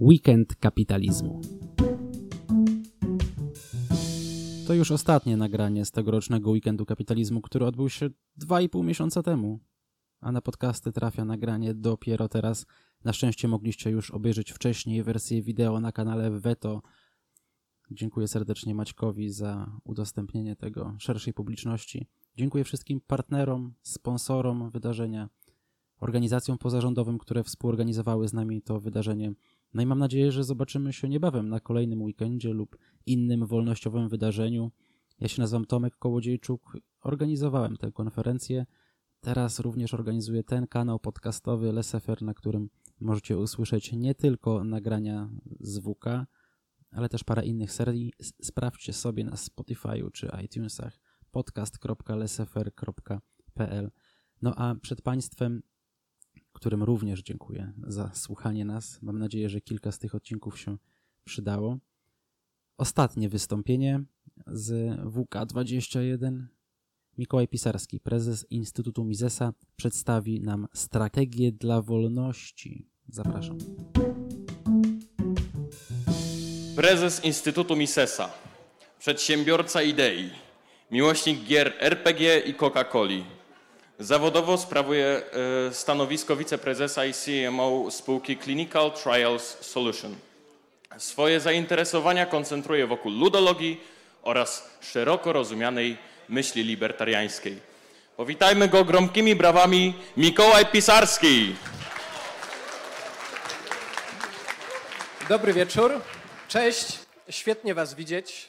Weekend kapitalizmu. To już ostatnie nagranie z tegorocznego weekendu kapitalizmu, który odbył się 2,5 miesiąca temu. A na podcasty trafia nagranie dopiero teraz. Na szczęście mogliście już obejrzeć wcześniej wersję wideo na kanale Veto. Dziękuję serdecznie Maćkowi za udostępnienie tego szerszej publiczności. Dziękuję wszystkim partnerom, sponsorom wydarzenia, organizacjom pozarządowym, które współorganizowały z nami to wydarzenie. No i mam nadzieję, że zobaczymy się niebawem na kolejnym weekendzie lub innym wolnościowym wydarzeniu. Ja się nazywam Tomek Kołodziejczuk, organizowałem tę konferencję. Teraz również organizuję ten kanał podcastowy Lesefer, na którym możecie usłyszeć nie tylko nagrania z WK, ale też parę innych serii. Sprawdźcie sobie na Spotify'u czy iTunesach podcast.lesefer.pl. No a przed Państwem, którym również dziękuję za słuchanie nas, mam nadzieję, że kilka z tych odcinków się przydało. Ostatnie wystąpienie z WK21. Mikołaj Pisarski, prezes Instytutu Misesa, przedstawi nam strategię dla wolności. Zapraszam. Prezes Instytutu Misesa, przedsiębiorca idei, miłośnik gier RPG i Coca-Coli. Zawodowo sprawuje e, stanowisko wiceprezesa i CMO spółki Clinical Trials Solution. Swoje zainteresowania koncentruje wokół ludologii oraz szeroko rozumianej myśli libertariańskiej. Powitajmy go gromkimi brawami Mikołaj Pisarski. Dobry wieczór. Cześć. Świetnie Was widzieć.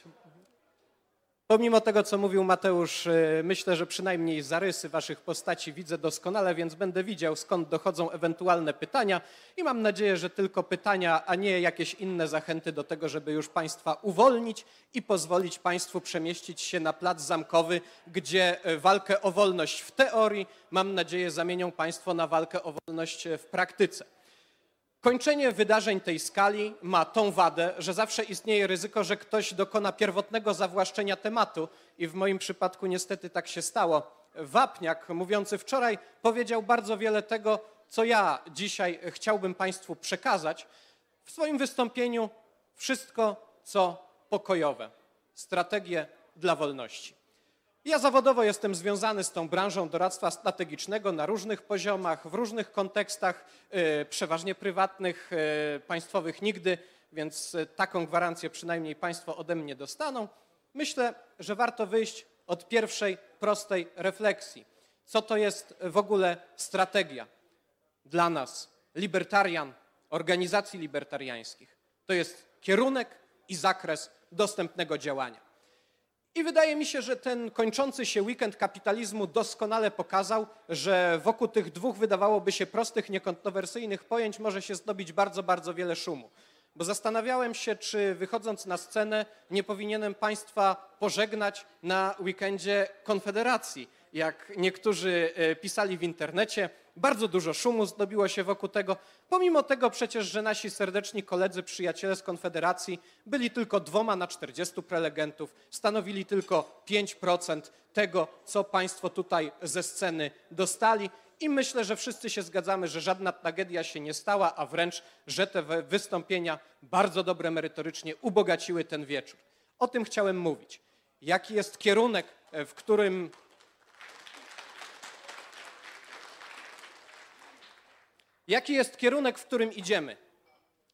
Pomimo tego, co mówił Mateusz, y, myślę, że przynajmniej zarysy Waszych postaci widzę doskonale, więc będę widział, skąd dochodzą ewentualne pytania i mam nadzieję, że tylko pytania, a nie jakieś inne zachęty do tego, żeby już Państwa uwolnić i pozwolić Państwu przemieścić się na plac zamkowy, gdzie y, walkę o wolność w teorii, mam nadzieję, zamienią Państwo na walkę o wolność w praktyce. Kończenie wydarzeń tej skali ma tą wadę, że zawsze istnieje ryzyko, że ktoś dokona pierwotnego zawłaszczenia tematu i w moim przypadku niestety tak się stało. Wapniak, mówiący wczoraj, powiedział bardzo wiele tego, co ja dzisiaj chciałbym Państwu przekazać. W swoim wystąpieniu wszystko, co pokojowe. Strategie dla wolności. Ja zawodowo jestem związany z tą branżą doradztwa strategicznego na różnych poziomach, w różnych kontekstach, y, przeważnie prywatnych, y, państwowych nigdy, więc y, taką gwarancję przynajmniej Państwo ode mnie dostaną. Myślę, że warto wyjść od pierwszej prostej refleksji. Co to jest w ogóle strategia dla nas, libertarian, organizacji libertariańskich? To jest kierunek i zakres dostępnego działania. I wydaje mi się, że ten kończący się weekend kapitalizmu doskonale pokazał, że wokół tych dwóch wydawałoby się prostych, niekontrowersyjnych pojęć może się zdobić bardzo, bardzo wiele szumu. Bo zastanawiałem się, czy wychodząc na scenę nie powinienem Państwa pożegnać na weekendzie Konfederacji, jak niektórzy e, pisali w internecie. Bardzo dużo szumu zdobiło się wokół tego. Pomimo tego przecież, że nasi serdeczni koledzy, przyjaciele z Konfederacji byli tylko dwoma na 40 prelegentów, stanowili tylko 5% tego, co Państwo tutaj ze sceny dostali. I myślę, że wszyscy się zgadzamy, że żadna tragedia się nie stała, a wręcz, że te wystąpienia bardzo dobre merytorycznie ubogaciły ten wieczór. O tym chciałem mówić. Jaki jest kierunek, e, w którym Jaki jest kierunek, w którym idziemy?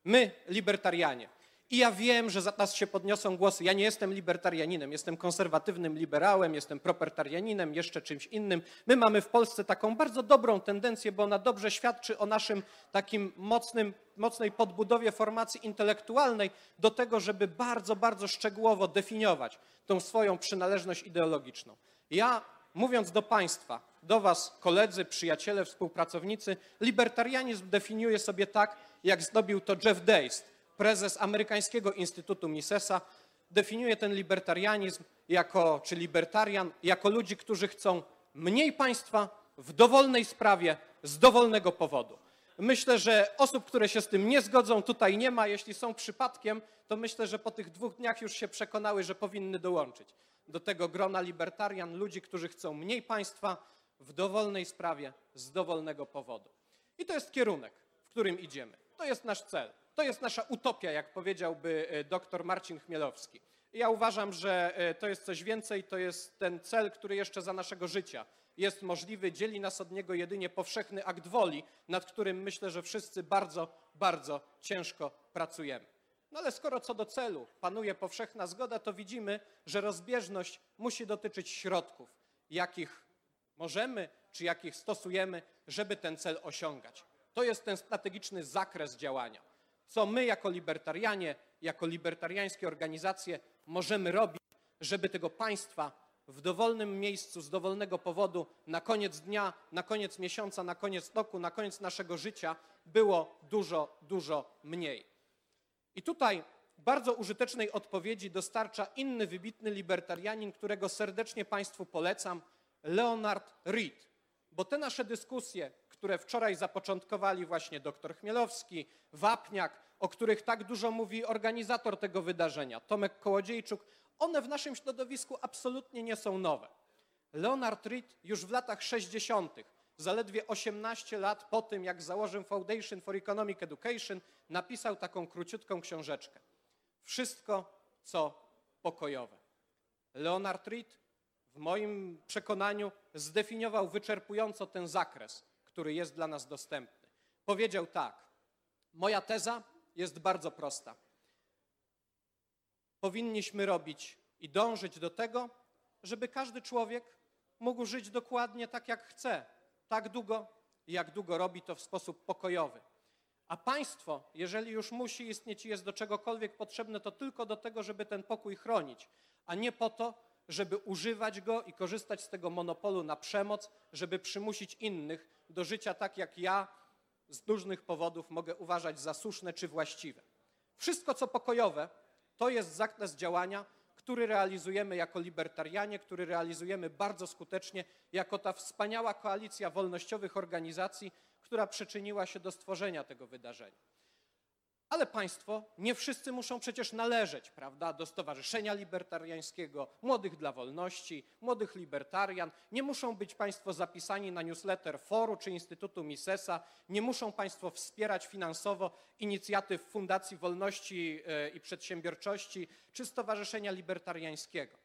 My, libertarianie. I ja wiem, że za nas się podniosą głosy. Ja nie jestem libertarianinem, jestem konserwatywnym liberałem, jestem propertarianinem, jeszcze czymś innym. My mamy w Polsce taką bardzo dobrą tendencję, bo ona dobrze świadczy o naszym takim mocnym, mocnej podbudowie formacji intelektualnej do tego, żeby bardzo, bardzo szczegółowo definiować tą swoją przynależność ideologiczną. Ja mówiąc do Państwa, do Was, koledzy, przyjaciele, współpracownicy, libertarianizm definiuje sobie tak, jak zdobił to Jeff Days, prezes amerykańskiego Instytutu Misesa. Definiuje ten libertarianizm jako, czy libertarian, jako ludzi, którzy chcą mniej państwa w dowolnej sprawie, z dowolnego powodu. Myślę, że osób, które się z tym nie zgodzą, tutaj nie ma. Jeśli są przypadkiem, to myślę, że po tych dwóch dniach już się przekonały, że powinny dołączyć do tego grona libertarian, ludzi, którzy chcą mniej państwa w dowolnej sprawie z dowolnego powodu. I to jest kierunek, w którym idziemy. To jest nasz cel. To jest nasza utopia, jak powiedziałby e, dr Marcin Chmielowski. Ja uważam, że e, to jest coś więcej, to jest ten cel, który jeszcze za naszego życia jest możliwy. Dzieli nas od niego jedynie powszechny akt woli, nad którym myślę, że wszyscy bardzo, bardzo ciężko pracujemy. No ale skoro co do celu panuje powszechna zgoda, to widzimy, że rozbieżność musi dotyczyć środków, jakich możemy czy jakich stosujemy, żeby ten cel osiągać. To jest ten strategiczny zakres działania. Co my jako libertarianie, jako libertariańskie organizacje możemy robić, żeby tego państwa w dowolnym miejscu, z dowolnego powodu, na koniec dnia, na koniec miesiąca, na koniec roku, na koniec naszego życia było dużo, dużo mniej. I tutaj bardzo użytecznej odpowiedzi dostarcza inny wybitny libertarianin, którego serdecznie Państwu polecam, Leonard Reed. Bo te nasze dyskusje, które wczoraj zapoczątkowali właśnie dr Chmielowski, Wapniak, o których tak dużo mówi organizator tego wydarzenia, Tomek Kołodziejczuk, one w naszym środowisku absolutnie nie są nowe. Leonard Reed już w latach 60., zaledwie 18 lat po tym, jak założył Foundation for Economic Education, napisał taką króciutką książeczkę. Wszystko, co pokojowe. Leonard Reed w moim przekonaniu zdefiniował wyczerpująco ten zakres, który jest dla nas dostępny. Powiedział tak: Moja teza jest bardzo prosta. Powinniśmy robić i dążyć do tego, żeby każdy człowiek mógł żyć dokładnie tak, jak chce, tak długo, jak długo robi to w sposób pokojowy. A państwo, jeżeli już musi istnieć i jest do czegokolwiek potrzebne, to tylko do tego, żeby ten pokój chronić, a nie po to, żeby używać go i korzystać z tego monopolu na przemoc, żeby przymusić innych do życia tak, jak ja z różnych powodów mogę uważać za słuszne czy właściwe. Wszystko, co pokojowe, to jest zakres działania, który realizujemy jako libertarianie, który realizujemy bardzo skutecznie jako ta wspaniała koalicja wolnościowych organizacji, która przyczyniła się do stworzenia tego wydarzenia. Ale państwo nie wszyscy muszą przecież należeć, prawda, do Stowarzyszenia Libertariańskiego, Młodych dla Wolności, Młodych Libertarian. Nie muszą być państwo zapisani na newsletter Foru czy Instytutu Misesa. Nie muszą państwo wspierać finansowo inicjatyw Fundacji Wolności e, i Przedsiębiorczości czy Stowarzyszenia Libertariańskiego.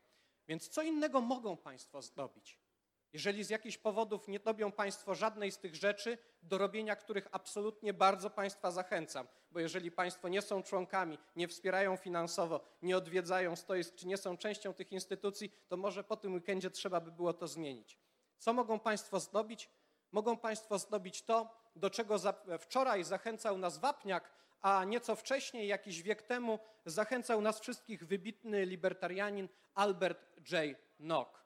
Więc co innego mogą państwo zrobić? Jeżeli z jakichś powodów nie robią Państwo żadnej z tych rzeczy, do robienia których absolutnie bardzo Państwa zachęcam, bo jeżeli Państwo nie są członkami, nie wspierają finansowo, nie odwiedzają stoisk, czy nie są częścią tych instytucji, to może po tym weekendzie trzeba by było to zmienić. Co mogą Państwo zrobić? Mogą Państwo zrobić to, do czego wczoraj zachęcał nas Wapniak, a nieco wcześniej, jakiś wiek temu, zachęcał nas wszystkich wybitny libertarianin Albert J. Nock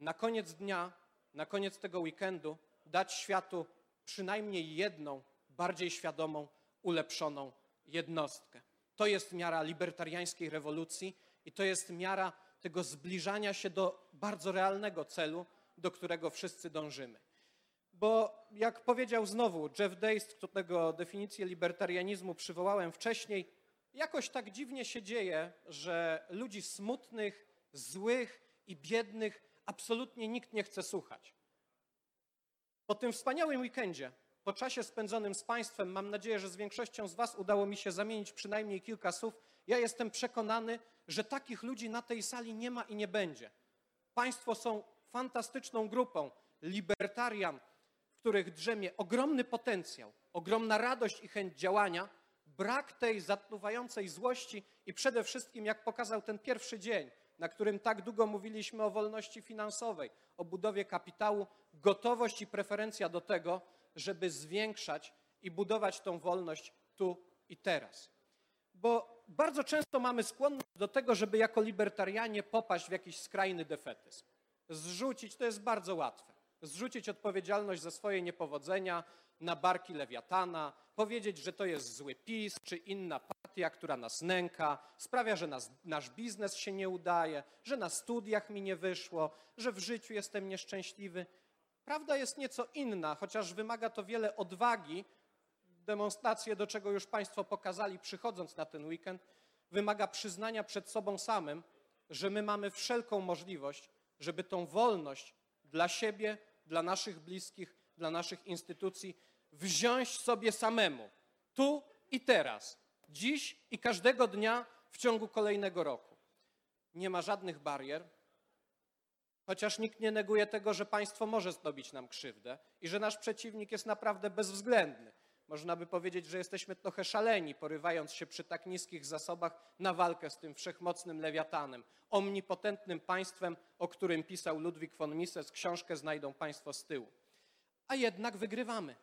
na koniec dnia, na koniec tego weekendu dać światu przynajmniej jedną, bardziej świadomą, ulepszoną jednostkę. To jest miara libertariańskiej rewolucji i to jest miara tego zbliżania się do bardzo realnego celu, do którego wszyscy dążymy. Bo jak powiedział znowu Jeff Days, którego definicję libertarianizmu przywołałem wcześniej, jakoś tak dziwnie się dzieje, że ludzi smutnych, złych i biednych absolutnie nikt nie chce słuchać. Po tym wspaniałym weekendzie, po czasie spędzonym z Państwem, mam nadzieję, że z większością z Was udało mi się zamienić przynajmniej kilka słów. Ja jestem przekonany, że takich ludzi na tej sali nie ma i nie będzie. Państwo są fantastyczną grupą libertarian, w których drzemie ogromny potencjał, ogromna radość i chęć działania, brak tej zatruwającej złości i przede wszystkim, jak pokazał ten pierwszy dzień, na którym tak długo mówiliśmy o wolności finansowej, o budowie kapitału, gotowość i preferencja do tego, żeby zwiększać i budować tą wolność tu i teraz. Bo bardzo często mamy skłonność do tego, żeby jako libertarianie popaść w jakiś skrajny defetyzm. Zrzucić to jest bardzo łatwe. Zrzucić odpowiedzialność za swoje niepowodzenia na barki lewiatana, powiedzieć, że to jest zły PiS czy inna partia, która nas nęka, sprawia, że nas, nasz biznes się nie udaje, że na studiach mi nie wyszło, że w życiu jestem nieszczęśliwy. Prawda jest nieco inna, chociaż wymaga to wiele odwagi. Demonstrację, do czego już Państwo pokazali, przychodząc na ten weekend, wymaga przyznania przed sobą samym, że my mamy wszelką możliwość, żeby tą wolność dla siebie, dla naszych bliskich, dla naszych instytucji wziąć sobie samemu, tu i teraz, dziś i każdego dnia w ciągu kolejnego roku. Nie ma żadnych barier, chociaż nikt nie neguje tego, że państwo może zrobić nam krzywdę i że nasz przeciwnik jest naprawdę bezwzględny. Można by powiedzieć, że jesteśmy trochę szaleni, porywając się przy tak niskich zasobach na walkę z tym wszechmocnym lewiatanem, omnipotentnym państwem, o którym pisał Ludwik von Mises. Książkę znajdą Państwo z tyłu. A jednak wygrywamy.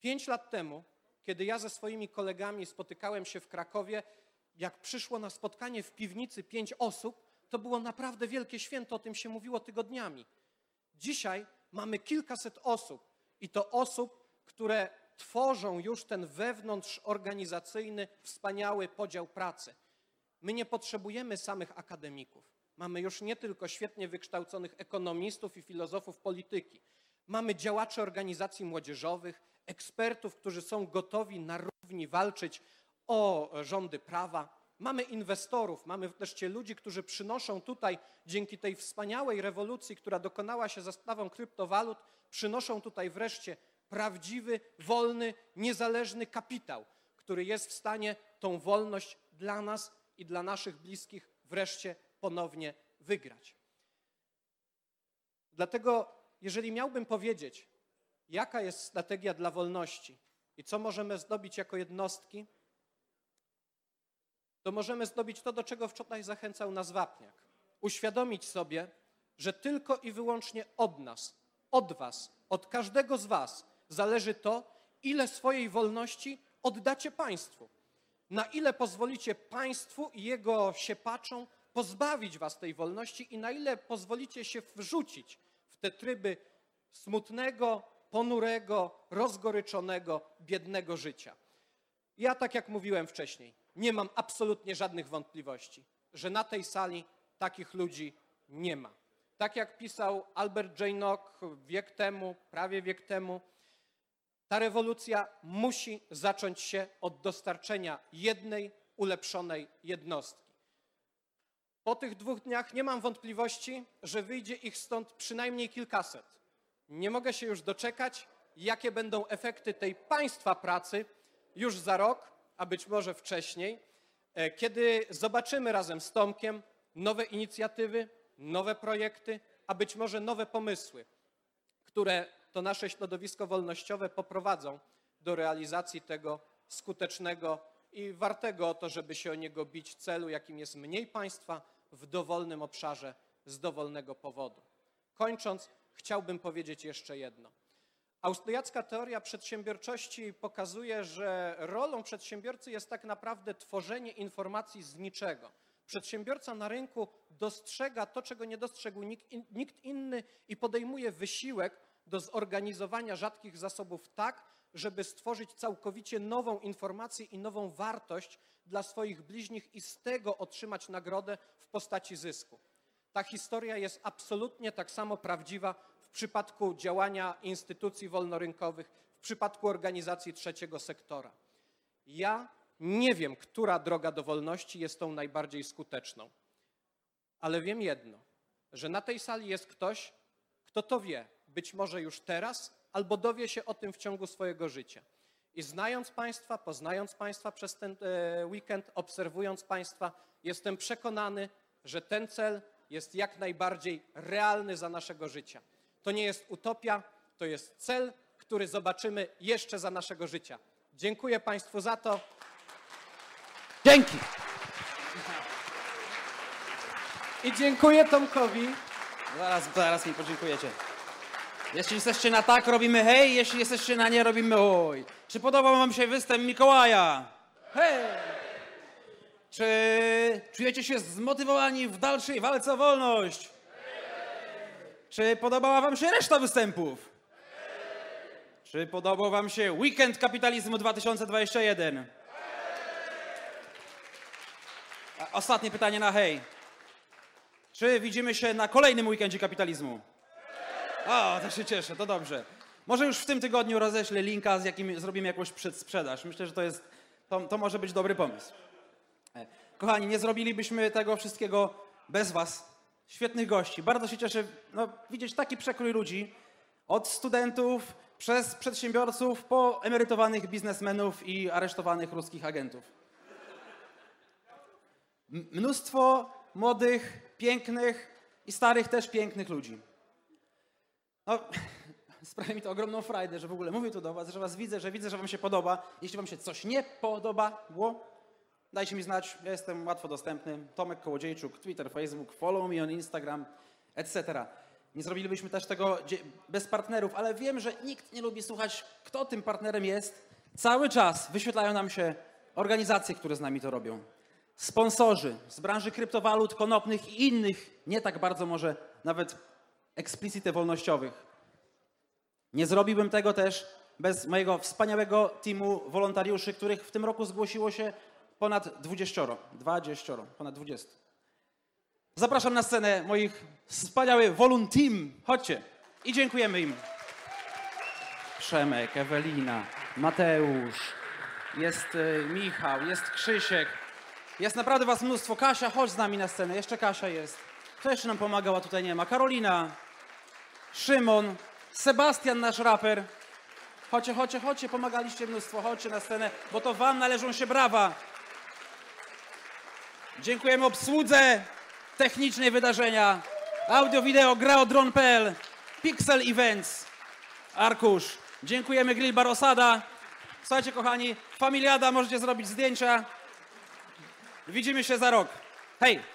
Pięć lat temu, kiedy ja ze swoimi kolegami spotykałem się w Krakowie, jak przyszło na spotkanie w piwnicy pięć osób, to było naprawdę wielkie święto, o tym się mówiło tygodniami. Dzisiaj mamy kilkaset osób i to osób, które tworzą już ten wewnątrzorganizacyjny, wspaniały podział pracy. My nie potrzebujemy samych akademików. Mamy już nie tylko świetnie wykształconych ekonomistów i filozofów polityki. Mamy działaczy organizacji młodzieżowych, ekspertów, którzy są gotowi na równi walczyć o rządy prawa. Mamy inwestorów, mamy wreszcie ludzi, którzy przynoszą tutaj, dzięki tej wspaniałej rewolucji, która dokonała się za sprawą kryptowalut, przynoszą tutaj wreszcie prawdziwy, wolny, niezależny kapitał, który jest w stanie tą wolność dla nas i dla naszych bliskich wreszcie ponownie wygrać. Dlatego, jeżeli miałbym powiedzieć, jaka jest strategia dla wolności i co możemy zdobyć jako jednostki, to możemy zdobyć to, do czego wczoraj zachęcał nas Wapniak. Uświadomić sobie, że tylko i wyłącznie od nas, od Was, od każdego z Was zależy to, ile swojej wolności oddacie państwu. Na ile pozwolicie państwu i jego siepaczom pozbawić Was tej wolności i na ile pozwolicie się wrzucić w te tryby smutnego, ponurego, rozgoryczonego, biednego życia. Ja, tak jak mówiłem wcześniej, nie mam absolutnie żadnych wątpliwości, że na tej sali takich ludzi nie ma. Tak jak pisał Albert J. Nock wiek temu, prawie wiek temu, ta rewolucja musi zacząć się od dostarczenia jednej ulepszonej jednostki. Po tych dwóch dniach nie mam wątpliwości, że wyjdzie ich stąd przynajmniej kilkaset. Nie mogę się już doczekać, jakie będą efekty tej państwa pracy już za rok, a być może wcześniej, e, kiedy zobaczymy razem z Tomkiem nowe inicjatywy, nowe projekty, a być może nowe pomysły, które to nasze środowisko wolnościowe poprowadzą do realizacji tego skutecznego i wartego o to, żeby się o niego bić celu, jakim jest mniej państwa w dowolnym obszarze z dowolnego powodu. Kończąc, chciałbym powiedzieć jeszcze jedno. Austriacka teoria przedsiębiorczości pokazuje, że rolą przedsiębiorcy jest tak naprawdę tworzenie informacji z niczego. Przedsiębiorca na rynku dostrzega to, czego nie dostrzegł nikt, in, nikt inny i podejmuje wysiłek do zorganizowania rzadkich zasobów tak, żeby stworzyć całkowicie nową informację i nową wartość dla swoich bliźnich i z tego otrzymać nagrodę w postaci zysku. Ta historia jest absolutnie tak samo prawdziwa w przypadku działania instytucji wolnorynkowych, w przypadku organizacji trzeciego sektora. Ja nie wiem, która droga do wolności jest tą najbardziej skuteczną, ale wiem jedno, że na tej sali jest ktoś, kto to wie, być może już teraz, albo dowie się o tym w ciągu swojego życia. I znając Państwa, poznając Państwa przez ten e, weekend, obserwując Państwa, jestem przekonany, że ten cel jest jak najbardziej realny za naszego życia. To nie jest utopia, to jest cel, który zobaczymy jeszcze za naszego życia. Dziękuję Państwu za to. Dzięki! I dziękuję Tomkowi. Zaraz, zaraz mi podziękujecie. Jeśli jesteście na tak, robimy hej, jeśli jesteście na nie, robimy oj. Czy podobał wam się występ Mikołaja? Hej! Czy czujecie się zmotywowani w dalszej walce o wolność? Czy podobała wam się reszta występów? Czy podobał wam się Weekend Kapitalizmu 2021? A Ostatnie pytanie na hej. Czy widzimy się na kolejnym weekendzie kapitalizmu? O, to się cieszę, to dobrze. Może już w tym tygodniu roześlę linka, z jakim zrobimy jakąś przedsprzedaż. Myślę, że to jest, to, to może być dobry pomysł. E, Kochani, nie zrobilibyśmy tego wszystkiego bez was. Świetnych gości. Bardzo się cieszę no, widzieć taki przekrój ludzi. Od studentów przez przedsiębiorców po emerytowanych biznesmenów i aresztowanych ruskich agentów. Mnóstwo młodych, pięknych i starych też pięknych ludzi. No, sprawia mi to ogromną frajdę, że w ogóle mówię tu do was, że was widzę, że widzę, że wam się podoba. Jeśli wam się coś nie podobało, dajcie mi znać, ja jestem łatwo dostępny. Tomek Kołodziejczuk, Twitter, Facebook, follow me on Instagram, etc. Nie zrobilibyśmy też tego bez partnerów, ale wiem, że nikt nie lubi słuchać, kto tym partnerem jest. Cały czas wyświetlają nam się organizacje, które z nami to robią. Sponsorzy z branży kryptowalut, konopnych i innych, nie tak bardzo może nawet eksplicite wolnościowych. Nie zrobiłbym tego też bez mojego wspaniałego teamu wolontariuszy, których w tym roku zgłosiło się ponad 20. 20, ponad 20. Zapraszam na scenę moich wspaniały Volun Team. Chodźcie i dziękujemy im. Przemek, Ewelina, Mateusz, jest y, Michał, jest Krzysiek. Jest naprawdę was mnóstwo. Kasia, chodź z nami na scenę. Jeszcze Kasia jest. Kto jeszcze nam pomagał, a tutaj nie ma? Karolina, Szymon, Sebastian, nasz raper. Chodźcie, chodźcie, chodźcie, pomagaliście mnóstwo, chodźcie na scenę, bo to wam należą się brawa. Dziękujemy obsłudze technicznej wydarzenia. Audio, wideo, graodron.pl, Pixel Events, Arkusz. Dziękujemy Grill Bar Osada. Słuchajcie, kochani, familiada, możecie zrobić zdjęcia. Widzimy się za rok. Hej!